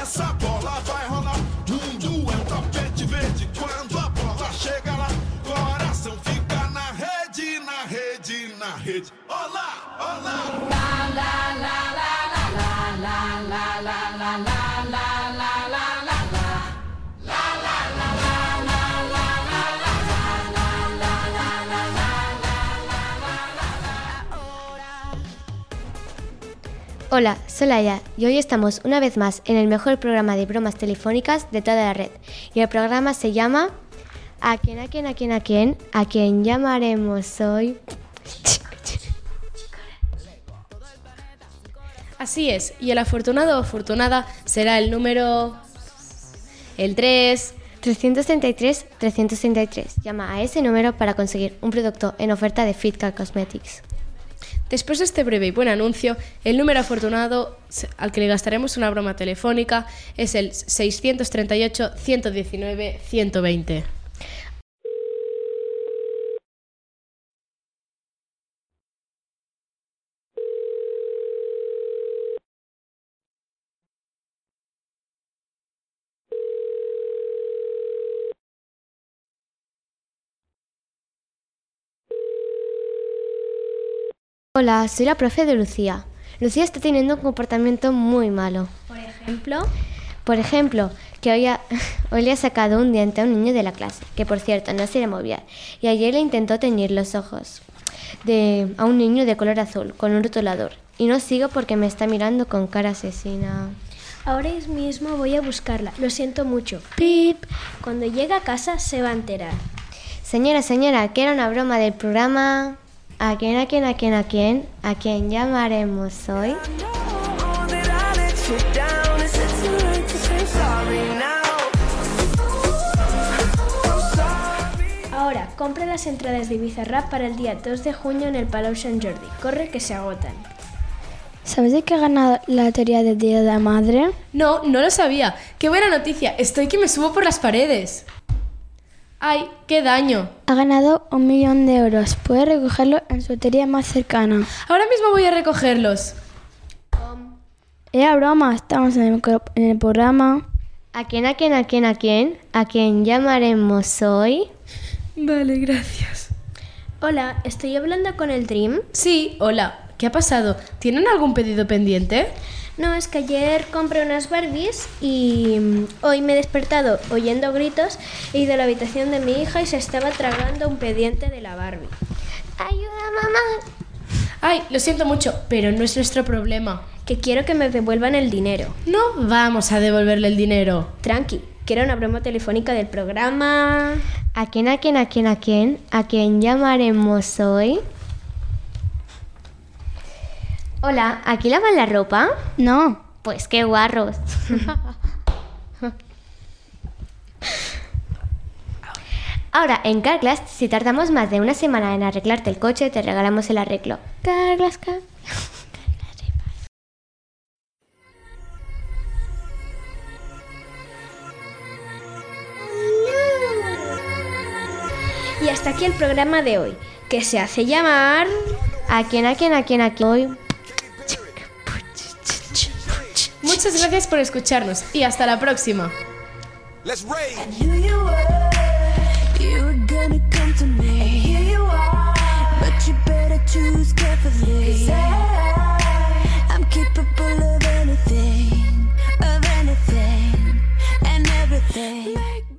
essa bola vai rolar. Mundo é um tapete verde quando a bola chega lá. Coração fica na rede, na rede, na rede. Olá, olá. Hola, soy Laia y hoy estamos una vez más en el mejor programa de bromas telefónicas de toda la red. Y el programa se llama ¿A quién, a quién, a quién, a quién? ¿A quién llamaremos hoy? Así es, y el afortunado o afortunada será el número... El 3... 333 333. Llama a ese número para conseguir un producto en oferta de Fitcar Cosmetics. Después de este breve y buen anuncio, el número afortunado al que le gastaremos una broma telefónica es el 638 Hola, soy la profe de Lucía. Lucía está teniendo un comportamiento muy malo. Por ejemplo, Por ejemplo, que hoy, ha- hoy le ha sacado un diente a un niño de la clase, que por cierto no se le movía, y ayer le intentó teñir los ojos de, a un niño de color azul con un rotulador. Y no sigo porque me está mirando con cara asesina. ahora mismo voy a buscarla. Lo siento mucho. Pip. Cuando llegue a casa se va a enterar. Señora, señora, que era una broma del programa... ¿A quién, a quién, a quién, a quién? ¿A quién llamaremos hoy? Ahora, compra las entradas de Bizarrap para el día 2 de junio en el Palau Sant Jordi. Corre que se agotan. ¿Sabes de qué ha ganado la lotería del Día de la Madre? No, no lo sabía. ¡Qué buena noticia! Estoy que me subo por las paredes. ¡Ay, qué daño! Ha ganado un millón de euros. Puede recogerlo en su lotería más cercana. Ahora mismo voy a recogerlos. Era broma, estamos en el, en el programa. ¿A quién, a quién, a quién, a quién? ¿A quién llamaremos hoy? Vale, gracias. Hola, ¿estoy hablando con el Dream? Sí, hola. ¿Qué ha pasado? ¿Tienen algún pedido pendiente? No, es que ayer compré unas Barbies y mm, hoy me he despertado oyendo gritos, he ido a la habitación de mi hija y se estaba tragando un pendiente de la Barbie. ¡Ayuda, mamá! Ay, lo siento mucho, pero no es nuestro problema. Que quiero que me devuelvan el dinero. No vamos a devolverle el dinero. Tranqui, que era una broma telefónica del programa. ¿A quién, a quién, a quién, a quién? ¿A quién llamaremos hoy? Hola, ¿aquí lavan la ropa? No. Pues qué guarros. Ahora, en Carglass, si tardamos más de una semana en arreglarte el coche, te regalamos el arreglo. Carglass, Car- Y hasta aquí el programa de hoy, que se hace llamar... ¿A quién, a quién, a quién, a quién? Hoy. Muchas gracias por escucharnos y hasta la próxima.